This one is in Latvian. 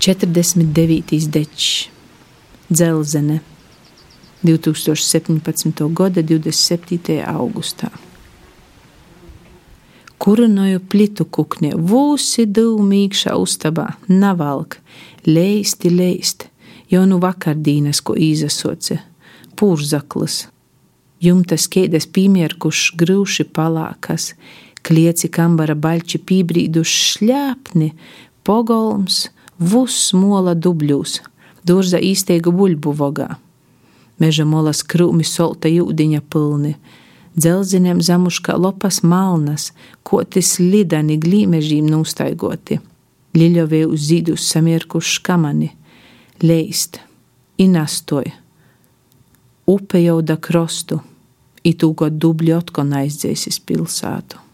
49. dečs, Dzelzene, 2017. gada 27. augustā. Kurinoju plitu kukne, vūsi dūmīgšā ustabā, navalk, leisti, leist, jau nu vakardīnas, ko īzasoce, pūrzaklis. Jumtas kēdes pīmierkuši grūši palākas, klieci kambara baļķi pībrīduši šļāpni, pogolms, vuss mola dubļūs, durza īsteigu buļbu vogā. Meža molas krūmi solta jūdiņa pilni, dzelziniem zamuškā lopas malnas, kotis lidani glīmežīm nūstaigoti, liļovie uz zīdus samierkuši kamani, leist, inastoj, upe jau da krostu, itūko dubļi otkon aizdzēsis pilsētu.